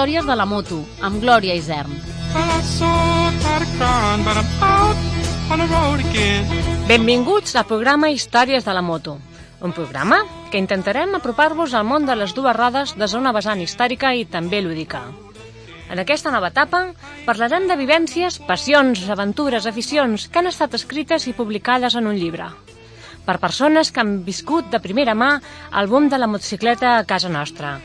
Històries de la moto, amb Glòria Isern. Benvinguts al programa Històries de la moto, un programa que intentarem apropar-vos al món de les dues rodes des d'una vessant històrica i també lúdica. En aquesta nova etapa parlarem de vivències, passions, aventures, aficions que han estat escrites i publicades en un llibre per persones que han viscut de primera mà el boom de la motocicleta a casa nostra.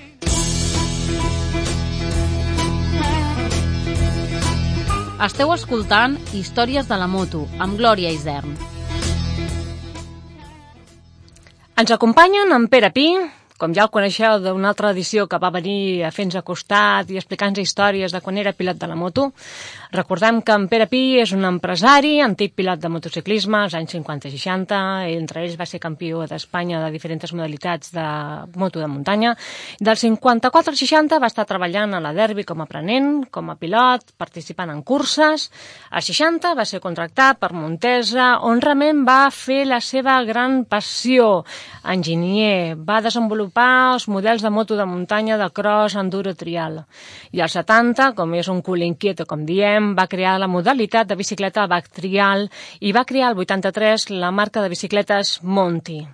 Esteu escoltant Històries de la moto, amb Glòria Isern. Ens acompanyen en Pere Pi, com ja el coneixeu d'una altra edició que va venir a fer-nos acostat i explicar-nos històries de quan era pilot de la moto, recordem que en Pere Pi és un empresari, antic pilot de motociclisme als anys 50 i 60, entre ells va ser campió d'Espanya de diferents modalitats de moto de muntanya. Del 54 al 60 va estar treballant a la Derby com a aprenent, com a pilot, participant en curses. Al 60 va ser contractat per Montesa, on realment va fer la seva gran passió. Enginyer, va desenvolupar desenvolupar els models de moto de muntanya de cross, enduro, trial. I als 70, com és un cul inquieto, com diem, va crear la modalitat de bicicleta back trial i va crear el 83 la marca de bicicletes Monty.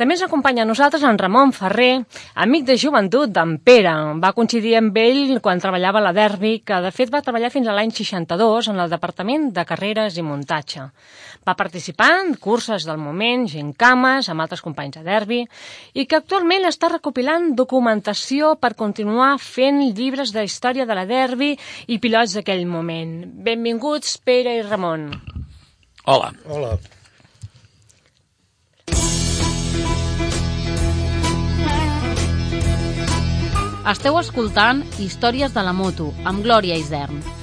També ens acompanya a nosaltres en Ramon Ferrer, amic de joventut d'en Pere. Va coincidir amb ell quan treballava a la Derby, que de fet va treballar fins a l'any 62 en el Departament de Carreres i Muntatge. Va participar en curses del moment, cames, amb altres companys de Derby, i que actualment està recopilant documentació per continuar fent llibres de història de la Derby i pilots d'aquell moment. Benvinguts, Pere i Ramon. Hola. Hola. Esteu escoltant Històries de la moto, amb Glòria Isern.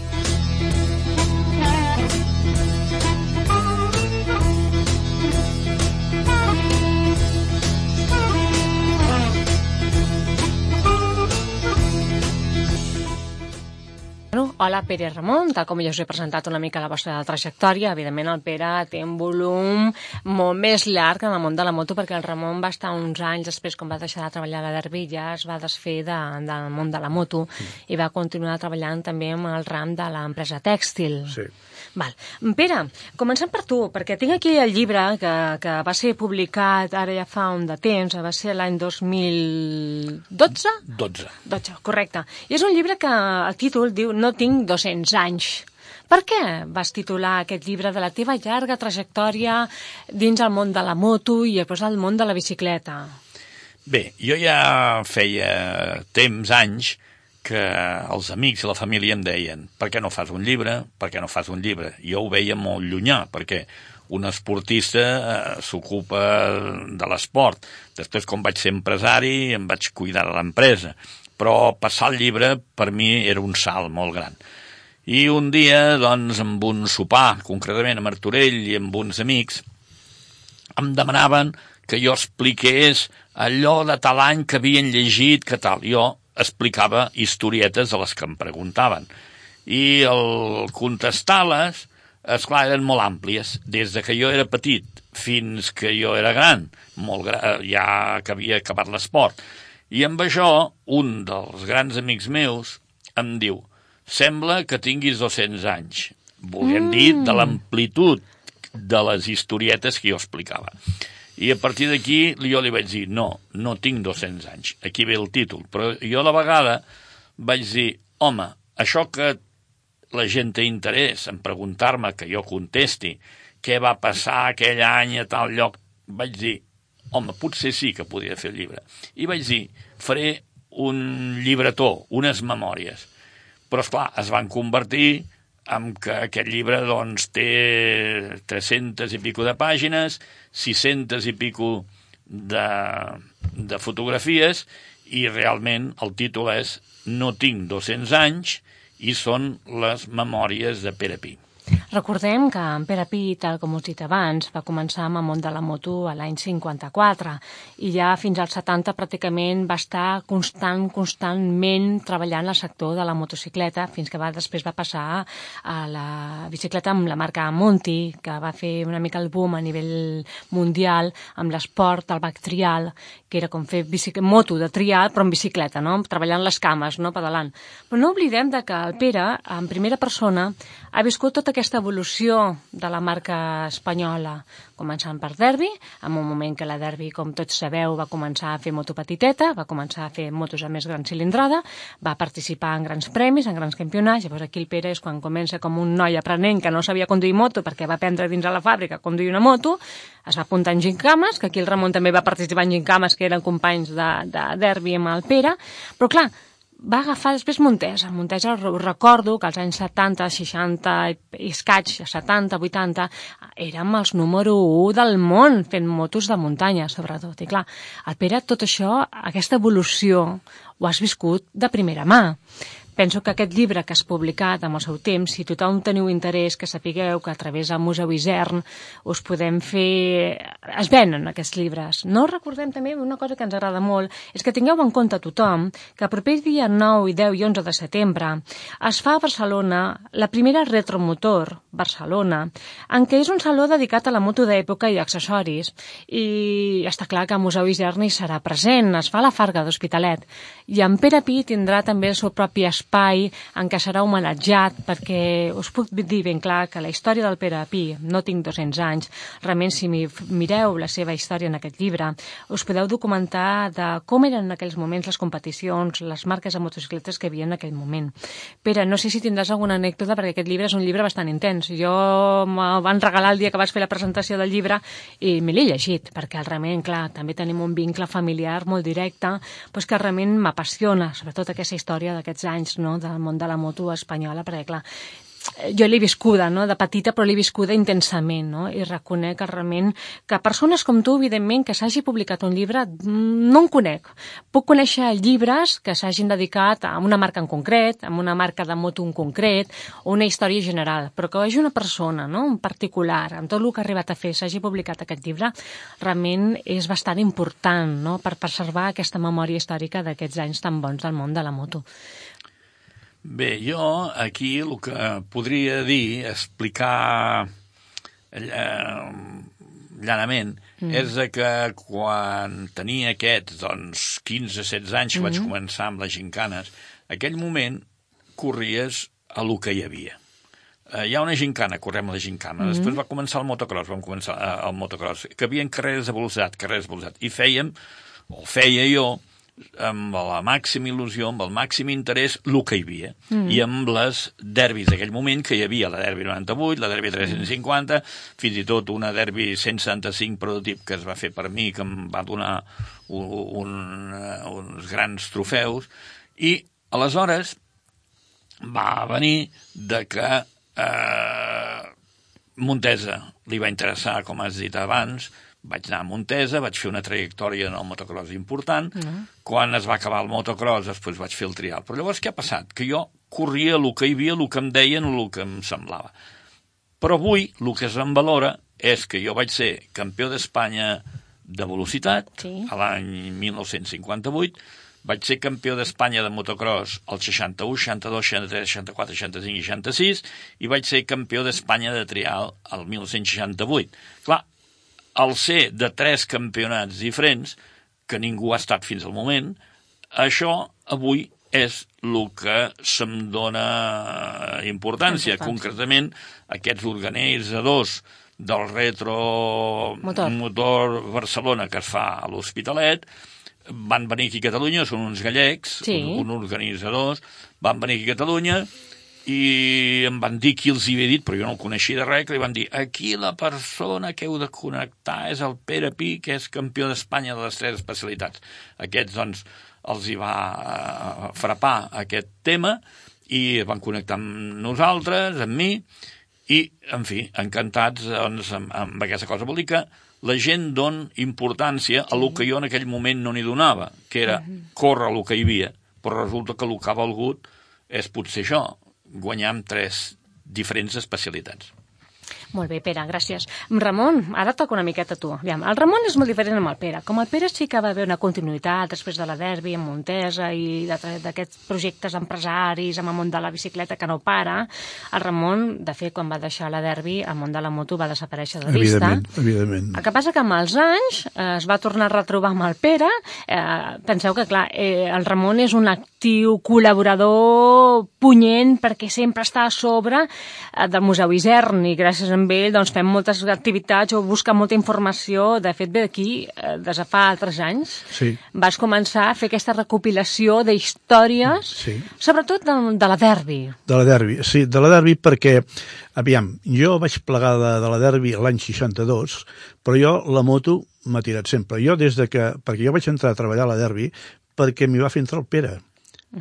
Hola, Pere Ramon, tal com jo us he presentat una mica la vostra trajectòria, evidentment el Pere té un volum molt més llarg en el món de la moto perquè el Ramon va estar uns anys després, quan va deixar de treballar a la Derby, ja es va desfer de, del món de la moto mm. i va continuar treballant també amb el ram de l'empresa tèxtil. Sí. Val. Pere, comencem per tu, perquè tinc aquí el llibre que, que va ser publicat ara ja fa un de temps, va ser l'any 2012? 12. 12, correcte. I és un llibre que el títol diu No tinc 200 anys. Per què vas titular aquest llibre de la teva llarga trajectòria dins el món de la moto i després el món de la bicicleta? Bé, jo ja feia temps, anys, que els amics i la família em deien per què no fas un llibre, per què no fas un llibre? Jo ho veia molt llunyà, perquè un esportista eh, s'ocupa de l'esport. Després, com vaig ser empresari, em vaig cuidar de l'empresa. Però passar el llibre, per mi, era un salt molt gran. I un dia, doncs, amb un sopar, concretament a Martorell i amb uns amics, em demanaven que jo expliqués allò de tal any que havien llegit, que tal. Jo explicava historietes de les que em preguntaven. I el contestar-les, esclar, eren molt àmplies. Des de que jo era petit fins que jo era gran, molt gra ja que havia acabat l'esport. I amb això, un dels grans amics meus em diu sembla que tinguis 200 anys. Volien mm. dir de l'amplitud de les historietes que jo explicava. I a partir d'aquí jo li vaig dir, no, no tinc 200 anys, aquí ve el títol. Però jo a la vegada vaig dir, home, això que la gent té interès en preguntar-me, que jo contesti, què va passar aquell any a tal lloc, vaig dir, home, potser sí que podria fer el llibre. I vaig dir, faré un llibretó, unes memòries. Però, és clar, es van convertir amb que aquest llibre doncs, té 300 i pico de pàgines, 600 i pico de, de fotografies, i realment el títol és No tinc 200 anys i són les memòries de Pere Pi. Recordem que en Pere Pi, tal com us dit abans, va començar amb el món de la moto a l'any 54 i ja fins als 70 pràcticament va estar constant, constantment treballant el sector de la motocicleta fins que va, després va passar a la bicicleta amb la marca Monti, que va fer una mica el boom a nivell mundial amb l'esport, el back trial, que era com fer moto de trial però en bicicleta, no? treballant les cames, no? pedalant. Però no oblidem de que el Pere, en primera persona, ha viscut tota aquesta evolució de la marca espanyola, començant per Derby, en un moment que la Derby, com tots sabeu, va començar a fer moto petiteta, va començar a fer motos a més gran cilindrada, va participar en grans premis, en grans campionats, llavors aquí el Pere és quan comença com un noi aprenent que no sabia conduir moto perquè va aprendre dins a la fàbrica a conduir una moto, es va apuntar en gincames, que aquí el Ramon també va participar en gincames, que eren companys de, de Derby amb el Pere, però clar, va agafar després Montesa. Montesa recordo que als anys 70, 60 i escaig, 70, 80, érem els número 1 del món fent motos de muntanya, sobretot. I clar, el Pere, tot això, aquesta evolució, ho has viscut de primera mà. Penso que aquest llibre que has publicat amb el seu temps, si tothom teniu interès, que sapigueu que a través del Museu Isern us podem fer... Es venen aquests llibres. No recordem també una cosa que ens agrada molt, és que tingueu en compte tothom que el proper dia 9 i 10 i 11 de setembre es fa a Barcelona la primera Retromotor Barcelona, en què és un saló dedicat a la moto d'època i accessoris. I està clar que el Museu Isern hi serà present, es fa a la Farga d'Hospitalet. I en Pere Pi tindrà també el seu propi espai espai en què serà homenatjat, perquè us puc dir ben clar que la història del Pere Pi, no tinc 200 anys, realment si mireu la seva història en aquest llibre, us podeu documentar de com eren en aquells moments les competicions, les marques de motocicletes que hi havia en aquell moment. Pere, no sé si tindràs alguna anècdota, perquè aquest llibre és un llibre bastant intens. Jo me'l van regalar el dia que vas fer la presentació del llibre i me l'he llegit, perquè realment, clar, també tenim un vincle familiar molt directe, doncs que realment m'apassiona, sobretot aquesta història d'aquests anys no, del món de la moto espanyola, perquè, clar, jo l'he viscuda, no?, de petita, però l'he viscuda intensament, no?, i reconec realment que persones com tu, evidentment, que s'hagi publicat un llibre, no en conec. Puc conèixer llibres que s'hagin dedicat a una marca en concret, a una marca de moto en concret, o una història general, però que hagi una persona, no?, en particular, amb tot el que ha arribat a fer, s'hagi publicat aquest llibre, realment és bastant important, no?, per preservar aquesta memòria històrica d'aquests anys tan bons del món de la moto. Bé, jo aquí el que podria dir, explicar eh, llanament, mm. és que quan tenia aquests doncs, 15-16 anys que mm. vaig començar amb les gincanes, aquell moment corries a lo que hi havia. Eh, hi ha una gincana, correm la gincana, mm. després va començar el motocross, vam començar eh, el motocross, que havien carreres de velocitat, carreres de velocitat, i fèiem, o feia jo, amb la màxima il·lusió, amb el màxim interès, el que hi havia. Mm. I amb les derbis d'aquell moment, que hi havia la derbi 98, la derbi 350, mm. fins i tot una derbi 175 prototip que es va fer per mi, que em va donar un, un, uns grans trofeus, i aleshores va venir de que eh, Montesa li va interessar, com has dit abans, vaig anar a Montesa, vaig fer una trajectòria en el motocross important, mm. quan es va acabar el motocross després vaig fer el trial. Però llavors què ha passat? Que jo corria el que hi havia, el que em deien, el que em semblava. Però avui el que es valora és que jo vaig ser campió d'Espanya de velocitat sí. a l'any 1958, vaig ser campió d'Espanya de motocross al 61, 62, 63, 64, 65 i 66 i vaig ser campió d'Espanya de trial al 1968. Clar, al ser de tres campionats diferents, que ningú ha estat fins al moment, això avui és el que se'm dona importància. importància. Concretament, aquests organitzadors del retro motor. motor Barcelona que es fa a l'Hospitalet van venir aquí a Catalunya, són uns gallecs, sí. uns organitzadors, van venir aquí a Catalunya i em van dir qui els hi havia dit, però jo no el coneixia de res, que li van dir aquí la persona que heu de connectar és el Pere Pi, que és campió d'Espanya de les tres especialitats. Aquests, doncs, els hi va uh, frapar aquest tema i es van connectar amb nosaltres, amb mi, i, en fi, encantats doncs, amb, amb aquesta cosa. Vol dir que la gent don importància a lo que jo en aquell moment no n'hi donava, que era córrer el que hi havia, però resulta que el que ha valgut és potser això, guanyar amb tres diferents especialitats. Molt bé, Pere, gràcies. Ramon, ara toca una miqueta tu. Aviam, el Ramon és molt diferent amb el Pere. Com el Pere sí que va haver una continuïtat després de la derbi amb Montesa i d'aquests projectes empresaris amb el món de la bicicleta que no para, el Ramon, de fet, quan va deixar la derbi, el món de la moto va desaparèixer de vista. Evidentment, evidentment. El que passa que amb els anys eh, es va tornar a retrobar amb el Pere. Eh, penseu que, clar, eh, el Ramon és un actiu col·laborador punyent perquè sempre està a sobre eh, del Museu Isern i gràcies a ell doncs, fem moltes activitats o busca molta informació. De fet, ve d'aquí eh, des de fa altres anys. Sí. Vas començar a fer aquesta recopilació d'històries, Sí. sobretot de, de la derbi. De la derbi, sí, de la derbi perquè, aviam, jo vaig plegar de, de la derbi l'any 62, però jo la moto m'ha tirat sempre. Jo des de que, perquè jo vaig entrar a treballar a la derbi perquè m'hi va fer entrar el Pere,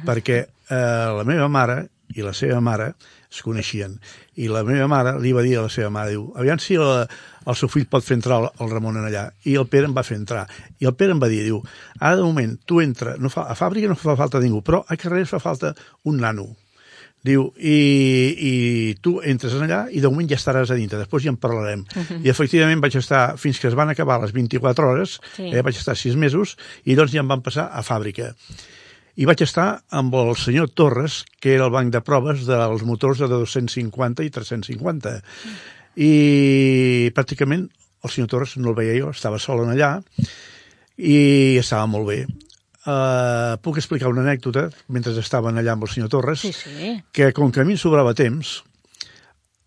perquè eh, la meva mare i la seva mare es coneixien, i la meva mare li va dir a la seva mare, diu, aviam si la, el seu fill pot fer entrar el, Ramon en allà, i el Pere em va fer entrar, i el Pere em va dir, diu, ara de moment tu entra, no fa, a fàbrica no fa falta ningú, però a carrers fa falta un nano, Diu, i, i tu entres allà i de moment ja estaràs a dintre, després ja en parlarem. Uh -huh. I efectivament vaig estar, fins que es van acabar les 24 hores, Sí. eh, vaig estar 6 mesos, i doncs ja em van passar a fàbrica. I vaig estar amb el senyor Torres, que era el banc de proves dels motors de 250 i 350. I pràcticament el senyor Torres no el veia jo, estava sol en allà, i estava molt bé. Uh, puc explicar una anècdota mentre estaven allà amb el senyor Torres Sí, sí. que com que a mi em sobrava temps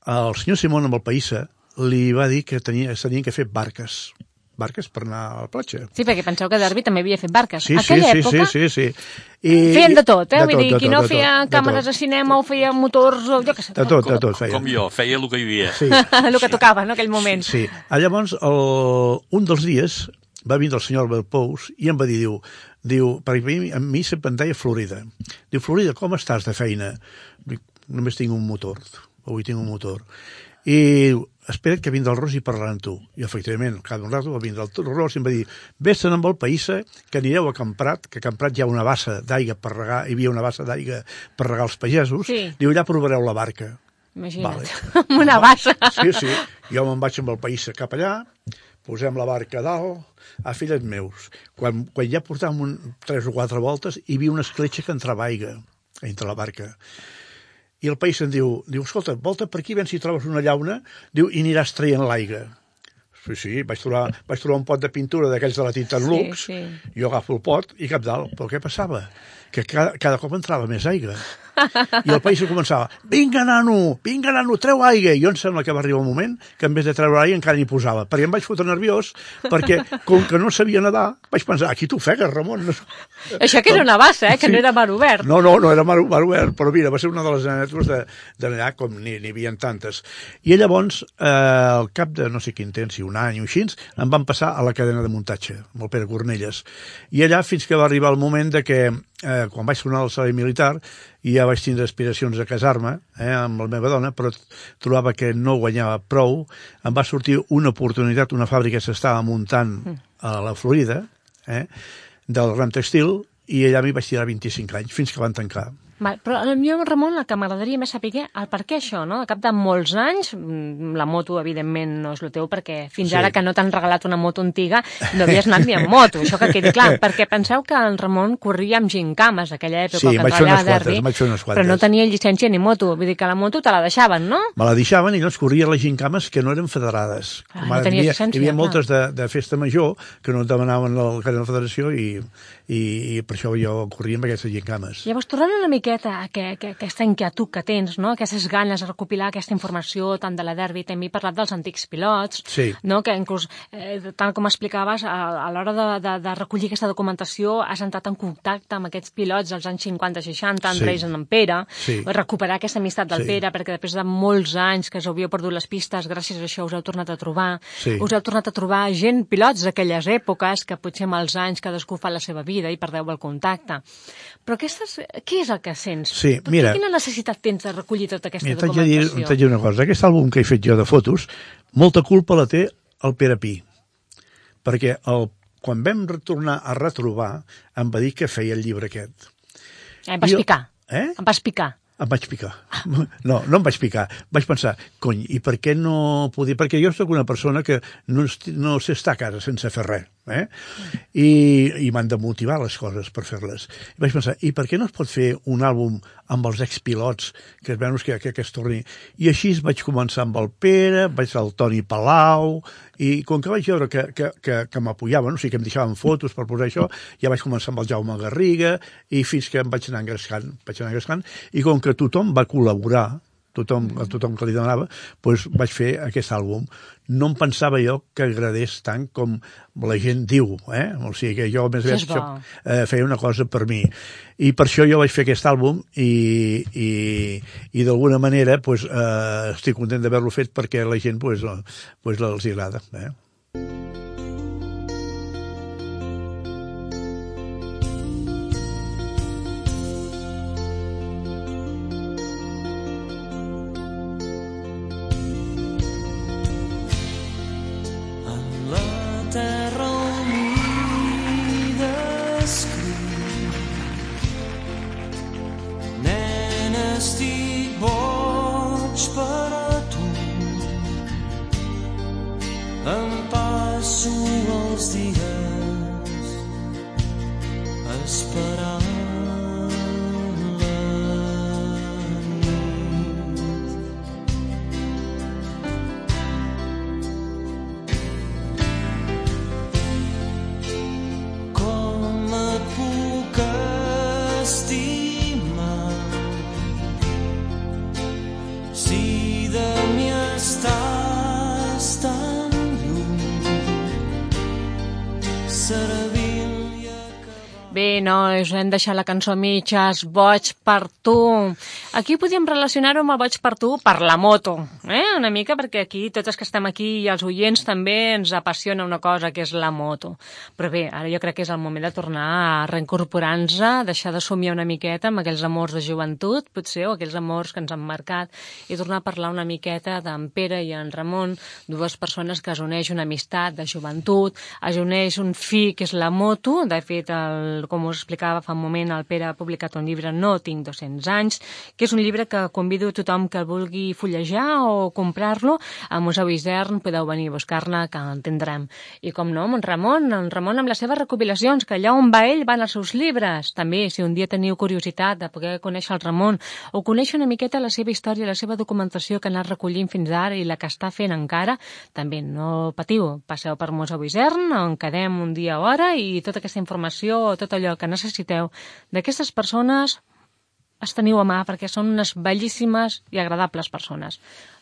el senyor Simón amb el Païssa li va dir que tenia, tenien que fer barques barques per anar a la platja Sí, perquè penseu que Derby també havia fet barques. sí, sí, Aquella sí, època sí, sí, sí. I, feien de tot, eh? de Vull dir, de qui tot, no de feia tot, de càmeres de tot. cinema o feia motors o jo què sé. de tot, de tot feia. Com jo, feia el que hi havia. sí, el que tocava en aquell moment. Sí. Ah, llavors, el, un dels dies va vindre el senyor Albert Pous i em va dir, diu, diu perquè a mi, a mi sempre em deia Florida. Diu, Florida, com estàs de feina? Dic, només tinc un motor, avui tinc un motor. I diu, espera't que vindrà el Ros i parlarà amb tu. I efectivament, cada un rato va vindre el Ros i em va dir, vés-te'n amb el Païssa, que anireu a Camprat, que a Camprat hi ha una bassa d'aigua per regar, hi havia una bassa d'aigua per regar els pagesos, Sí. diu, allà provareu la barca. Imagina't, Vale. amb una bassa. Sí, sí. Jo me'n vaig amb el país cap allà, posem la barca a dalt, a fillet meus. Quan, quan ja portàvem un, tres o quatre voltes, hi havia una escletxa que entrava aigua entre la barca. I el país em diu, diu, escolta, volta per aquí, ven si trobes una llauna, diu, i aniràs traient l'aigua. Sí, sí, vaig trobar, vaig trobar un pot de pintura d'aquells de la tinta Sí, Lux, sí. jo agafo el pot i cap dalt. Però què passava? Que cada, cada cop entrava més aigua. I el país començava, vinga, nano, vinga, nano, treu aigua. I jo em sembla que va arribar un moment que en vez de treure aigua encara n'hi posava. Perquè em vaig fotre nerviós, perquè com que no sabia nedar, vaig pensar, aquí t'ofegues, Ramon. No... Això que era una bassa, eh? Que Sí. no era mar obert. No, no, no era mar, mar obert, però mira, va ser una de les anècdotes de, de allà, com n'hi n'hi havia tantes. I llavors, eh, al cap de no sé quin temps, si un any o així, em van passar a la cadena de muntatge, amb el Pere Cornelles. I allà fins que va arribar el moment de que, eh, quan vaig tornar al servei militar, i ja vaig tindre aspiracions a casar-me eh, amb la meva dona, però trobava que no guanyava prou. Em va sortir una oportunitat, una fàbrica que s'estava muntant a la Florida, eh, del Ram Textil, i allà m'hi vaig tirar 25 anys, fins que van tancar. Val, però a mi, Ramon, el que m'agradaria més saber el per què això, no? Al cap de molts anys, mm, la moto, evidentment, no és el teu, perquè fins Sí. ara que no t'han regalat una moto antiga, no havies anat ni amb moto, això que quedi clar, perquè penseu que el Ramon corria amb gincames aquella època, Sí, que fer treballava unes a quantes, Derby, però no tenia llicència ni moto, vull dir que la moto te la deixaven, no? Me la deixaven i llavors corria les gincames que no eren federades. Ah, Com no ara tenies hi havia, hi havia clar. moltes de, de festa major que no demanaven el era la federació i, i, i per això jo corria amb aquestes gincames. Llavors, tornant una miqueta que, que, aquesta inquietud que tens, no? aquestes ganes de recopilar aquesta informació, tant de la derbi, també he parlat dels antics pilots, Sí. no? que inclús, eh, tal com explicaves, a, a l'hora de, de, de recollir aquesta documentació has entrat en contacte amb aquests pilots dels anys 50-60, entre Sí. en Pere, Sí. recuperar aquesta amistat del Sí. Pere, perquè després de molts anys que us havíeu perdut les pistes, gràcies a això us heu tornat a trobar, Sí. us heu tornat a trobar gent, pilots d'aquelles èpoques, que potser amb els anys cadascú fa la seva vida i perdeu el contacte. Però aquestes, què és el que sents? Sí, Tu mira. Quina necessitat tens de recollir tota aquesta Mira, documentació? t'haig de dir una cosa. Aquest àlbum que he fet jo de fotos, molta culpa la té el Pere Pi. Perquè el, quan vam retornar a retrobar, em va dir que feia el llibre aquest. Eh, em vas Jo- picar. Eh? Em vas picar. Em vaig picar. No, no em vaig picar. Vaig pensar, cony, i per què no podia... Perquè jo sóc una persona que no, no sé estar a casa sense fer res. Eh? I, i m'han de motivar les coses per fer-les. I vaig pensar, i per què no es pot fer un àlbum amb els expilots que es veuen que, que, que es torni... I així vaig començar amb el Pere, vaig al Toni Palau, i com que vaig veure que, que, que, que m'apoyaven, o sigui, que em deixaven fotos per posar això, ja vaig començar amb el Jaume Garriga, i fins que em vaig anar engrescant, vaig anar engrescant, i com que tothom va col·laborar, tothom, a tothom que li demanava, doncs vaig fer aquest àlbum. No em pensava jo que agradés tant com la gent diu, eh? O sigui que jo, més aviat, això, eh, feia una cosa per mi. I per això jo vaig fer aquest àlbum i, i, i d'alguna manera pues, eh, estic content d'haver-lo fet perquè la gent pues, eh, pues, els agrada. Eh? Estic per a tu. Em passo els dies esperant nois, hem deixat la cançó a mitges, Boig per tu. Aquí podíem relacionar-ho amb el Boig per tu per la moto, eh? una mica, perquè aquí, tots els que estem aquí i els oients també ens apassiona una cosa, que és la moto. Però bé, ara jo crec que és el moment de tornar a reincorporar-nos, deixar de somiar una miqueta amb aquells amors de joventut, potser, o aquells amors que ens han marcat, i tornar a parlar una miqueta d'en Pere i en Ramon, dues persones que es uneix una amistat de joventut, es uneix un fi que és la moto, de fet, el, com us explicava fa un moment, el Pere ha publicat un llibre No tinc 200 anys, que és un llibre que convido a tothom que el vulgui fullejar o comprar-lo. A Museu Isern podeu venir a buscar-ne, que en tindrem. I com no, en Ramon, en Ramon amb les seves recopilacions, que allà on va ell van els seus llibres. També, si un dia teniu curiositat de poder conèixer el Ramon o conèixer una miqueta la seva història, la seva documentació que ha anat recollint fins ara i la que està fent encara, també no patiu, passeu per Museu Isern, on quedem un dia o hora i tota aquesta informació, tot allò que necessiteu d'aquestes persones es teniu a mà perquè són unes bellíssimes i agradables persones.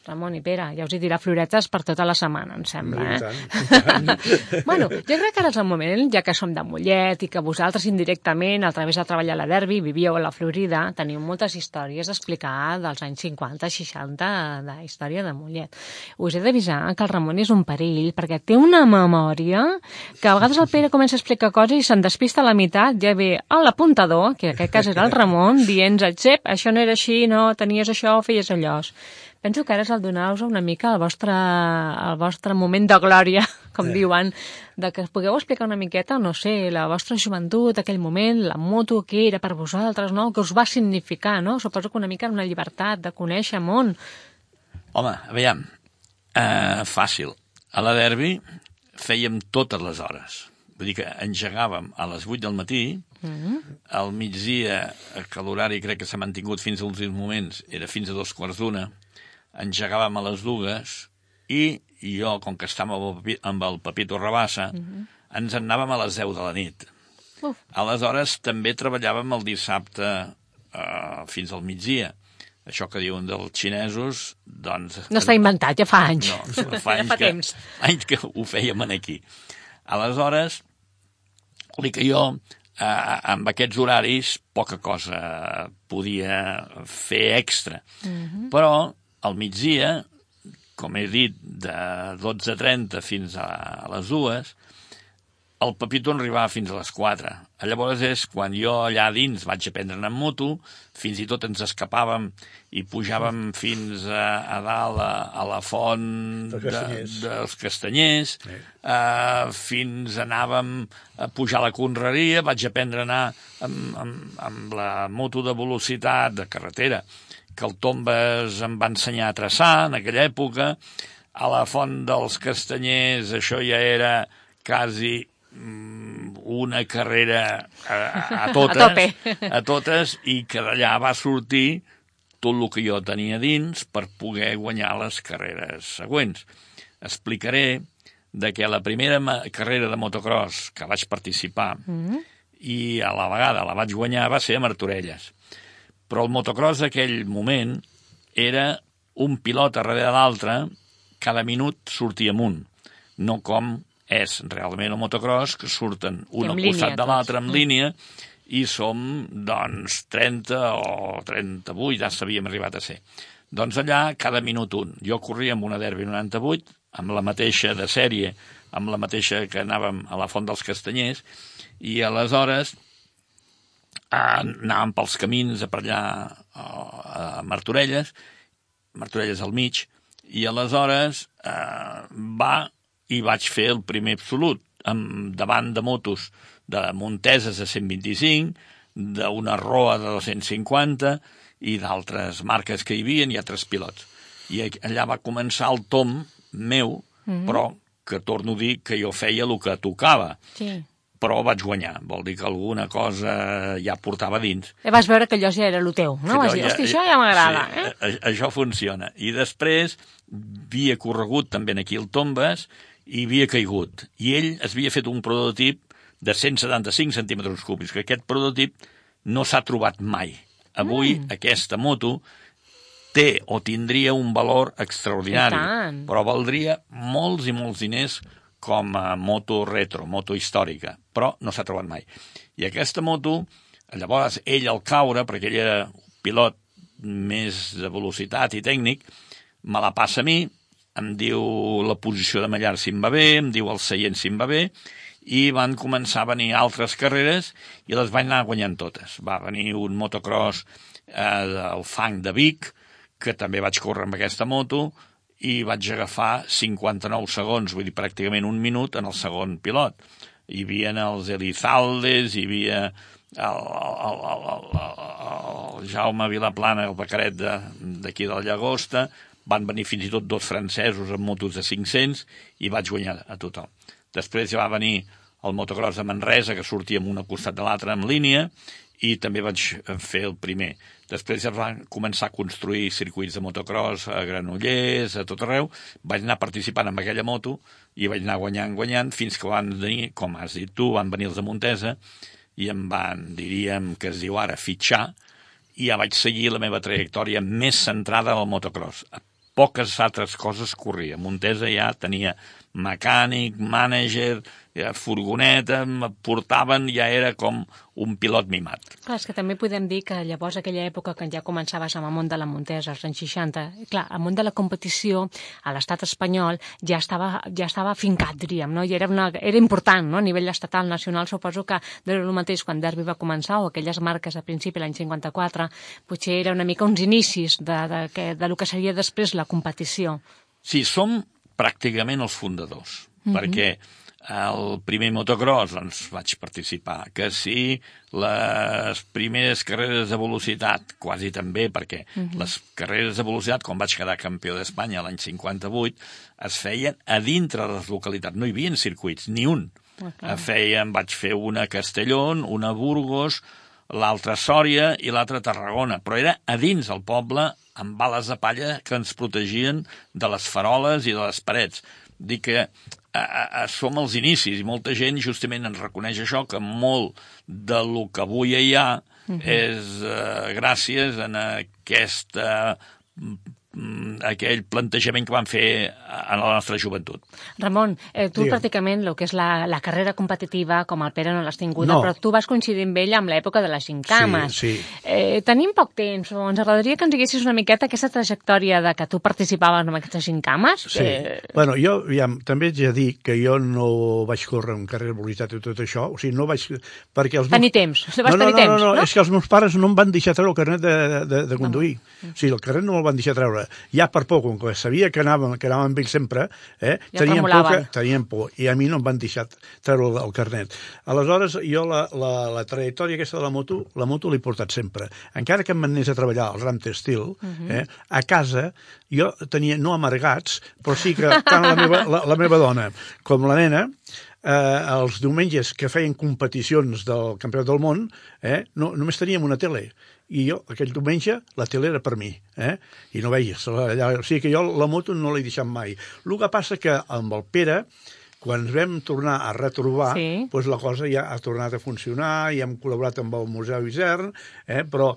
Ramon i Pere, ja us hi dirà floretes per tota la setmana, em sembla, I eh? tant, i tant. bueno, jo crec que ara és el moment, ja que som de Mollet i que vosaltres indirectament, a través de treballar a la Derbi, vivíeu a la Florida, teniu moltes històries a explicar dels anys 50, 60 de història de Mollet. Us he d'avisar que el Ramon és un perill, perquè té una memòria que a vegades el Pere comença a explicar coses i se'n despista a la meitat, ja ve a l'apuntador, que en aquest cas era el Ramon, dient Xep, això no era així, no, tenies això, feies allò. Penso que ara és el donar-vos una mica el vostre, el vostre moment de glòria, com diuen, de que pugueu explicar una miqueta, no sé, la vostra joventut, aquell moment, la moto, què era per vosaltres, no? que us va significar, no? Suposo que una mica una llibertat de conèixer món. Home, aviam, uh, fàcil. A la derbi fèiem totes les hores. Vull dir que engegàvem a les 8 del matí, mm -hmm. al migdia, que l'horari crec que s'ha mantingut fins als últims moments, era fins a dos quarts d'una, engegàvem a les dues i jo, com que estàvem amb el, Papi- amb el Papito Rabassa, mm -hmm. ens en anàvem a les 10 de la nit. Uf. Aleshores, també treballàvem el dissabte eh, fins al migdia. Això que diuen dels xinesos, doncs... No està inventat, ja fa anys. No, fa ja anys, fa que, temps. anys que ho fèiem aquí. Aleshores, li que jo, eh, amb aquests horaris, poca cosa podia fer extra. Mhm. Però, al migdia, com he dit, de 12.30 fins a, les 2, el Pepito arribava fins a les 4. Llavors és quan jo allà dins vaig aprendre amb moto, fins i tot ens escapàvem i pujàvem fins a, a dalt a, a la font de, Castanyers. dels castanyers, eh, fins anàvem a pujar a la conreria, vaig aprendre a anar amb, amb, amb la moto de velocitat de carretera que el Tombes em va ensenyar a traçar en aquella època. A la Font dels Castanyers això ja era quasi mm, una carrera a, a totes, A tope. a totes, i que d'allà va sortir tot el que jo tenia dins per poder guanyar les carreres següents. Explicaré de que la primera carrera de motocross que vaig participar Mm. i a la vegada la vaig guanyar va ser a Martorelles. Però el motocross d'aquell moment era un pilot darrere de l'altre, cada minut sortia amunt, no com és realment el motocross, que surten un al línia, costat de tots. l'altre en Mm. línia, i som, doncs, 30 o 38, ja s'havíem arribat a ser. Doncs allà, cada minut un. Jo corria amb una Derby 98, amb la mateixa de sèrie, amb la mateixa que anàvem a la Font dels Castanyers, i aleshores anàvem pels camins a per allà a, a Martorelles, Martorelles al mig, i aleshores eh, va i vaig fer el primer absolut, amb, davant de motos de Monteses de 125, d'una Roa de 250 i d'altres marques que hi havia i altres pilots. I allà va començar el tom meu, mm -hmm. però que torno a dir que jo feia el que tocava Sí. Però vaig guanyar. Vol dir que alguna cosa ja portava dins. Eh, vas veure que allò ja era el teu, no? Vas dir, hosti, això ja m'agrada, sí, eh? Això funciona. I després havia corregut també aquí el Tombes i havia caigut. I ell es havia fet un prototip de 175 centímetres cúbics, que aquest prototip no s'ha trobat mai. Avui mm. aquesta moto té o tindria un valor extraordinari, I però valdria molts i molts diners com a moto retro, moto històrica, però no s'ha trobat mai. I aquesta moto, llavors ell al caure, perquè ell era pilot més de velocitat i tècnic, me la passa a mi, em diu la posició de mallar si em va bé, em diu el seient si em va bé, i van començar a venir altres carreres i les vaig anar guanyant totes. Va venir un motocross eh, del fang de Vic, que també vaig córrer amb aquesta moto, i vaig agafar 59 segons, vull dir, pràcticament un minut en el segon pilot. Hi havia els Elizaldes, hi havia el, el, el, el, el, Jaume Vilaplana, el becaret de- d'aquí de, la Llagosta, van venir fins i tot dos francesos amb motos de 500 i vaig guanyar a tothom. Després ja va venir el motocross de Manresa, que sortia amb un al costat de l'altre en línia, i també vaig fer el primer. Després ja van començar a construir circuits de motocross a Granollers, a tot arreu. Vaig anar participant amb aquella moto i vaig anar guanyant, guanyant, fins que van venir, com has dit tu, van venir els de Montesa i em van, diríem, que es diu ara, fitxar, i ja vaig seguir la meva trajectòria més centrada en el motocross. Poques altres coses corria. Montesa ja tenia mecànic, mànager, ja furgoneta, em portaven, ja era com un pilot mimat. Clar, és que també podem dir que llavors aquella època que ja començaves amb el món de la Montesa, als anys 60, i clar, el món de la competició a l'estat espanyol ja estava, ja estava fincat, diríem, no? I era, una, era important, no? A nivell estatal, nacional, suposo que era el mateix quan Derby va començar, o aquelles marques a principi, l'any 54, potser era una mica uns inicis de, de, de, de lo que seria després la competició. Sí, som pràcticament els fundadors, mm -hmm. perquè el primer motocross doncs, vaig participar, que sí, les primeres carreres de velocitat, quasi també, perquè mm -hmm. les carreres de velocitat, quan vaig quedar campió d'Espanya l'any 58, es feien a dintre de les localitats, no hi havia circuits, ni un. Ah, Feien, vaig fer una a Castelló, una a Burgos, l'altra a Sòria i l'altra a Tarragona, però era a dins del poble amb bales de palla que ens protegien de les faroles i de les parets. Dic que a, a, a, som als inicis i molta gent justament ens reconeix això, que molt de lo que avui hi ha uh -huh. és uh, gràcies en aquesta aquell plantejament que van fer en la nostra joventut. Ramon, eh, tu Digue'm. pràcticament el que és la, la carrera competitiva, com el Pere no l'has tinguda, No. però tu vas coincidir amb ell amb l'època de les gincames. Sí, sí. Eh, tenim poc temps, o ens agradaria que ens diguessis una miqueta aquesta trajectòria de que tu participaves en aquestes gincames. Sí. Eh, Bueno, jo, aviam, també de dir que jo no vaig córrer en carrera de velocitat i tot això, o sigui, no vaig... Perquè els Tenir temps, vas no, no, tenir no, temps, no, no, no? és que els meus pares no em van deixar treure el carnet de, de, de conduir. O sigui, el carnet no me'l van deixar treure. Ja per poc, com que sabia que anàvem, que anàvem amb ell sempre, eh, Ja teníem, por que, teníem por, i a mi no em van deixar treure el, el carnet. Aleshores, jo la, la, la trajectòria aquesta de la moto, la moto l'he portat sempre. Encara que em anés a treballar al ram textil, eh, a casa jo tenia, no amargats, però sí que tant la meva, la, la meva dona com la nena, eh, els diumenges que feien competicions del Campionat del Món, eh, no, només teníem una tele. I jo, aquell diumenge, la tele era per mi. Eh? I no veies. Allà, o sigui que jo la moto no l'he deixat mai. El que passa que amb el Pere, quan ens vam tornar a retrobar, Sí. doncs la cosa ja ha tornat a funcionar, i hem col·laborat amb el Museu Isern, eh? però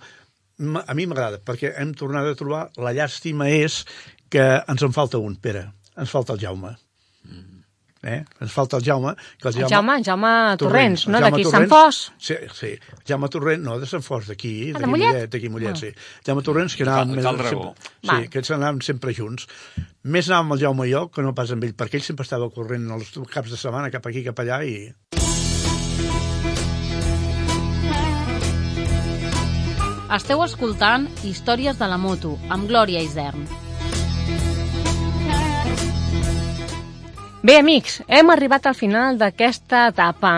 a mi m'agrada, perquè hem tornat a trobar... La llàstima és que ens en falta un, Pere. Ens falta el Jaume. Eh? Ens falta el Jaume. Que el El Jaume, Jaume Torrents, no? el Jaume D'aquí Sant Torrents. Fos. Sí, sí. Jaume Torrents, no, de Sant Fos, d'aquí, Ah, de d'aquí Mollet? Mollet, d'aquí Mollet, Ah. sí. Jaume Torrents, que anàvem... Cal- Cal sempre, Va. sí, que ens anàvem sempre junts. Més anàvem amb el Jaume i jo que no pas amb ell, perquè ell sempre estava corrent els caps de setmana cap aquí, cap allà, i... Esteu escoltant Històries de la moto amb Glòria Isern. Bé, amics, hem arribat al final d'aquesta etapa.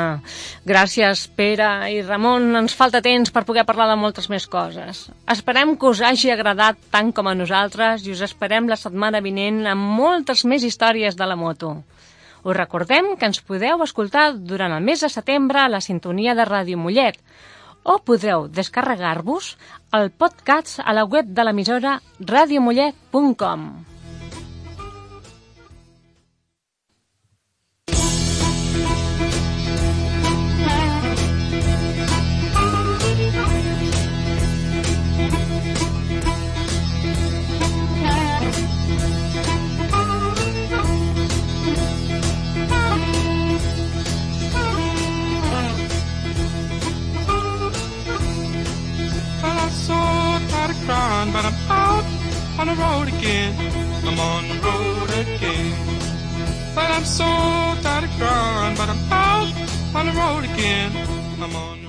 Gràcies, Pere i Ramon. Ens falta temps per poder parlar de moltes més coses. Esperem que us hagi agradat tant com a nosaltres i us esperem la setmana vinent amb moltes més històries de la moto. Us recordem que ens podeu escoltar durant el mes de setembre a la sintonia de Ràdio Mollet o podreu descarregar-vos el podcast a la web de l'emissora radiomollet.com. on the road again. I'm on the road again. Well, I'm so tired of crying, but I'm out on the road again. I'm on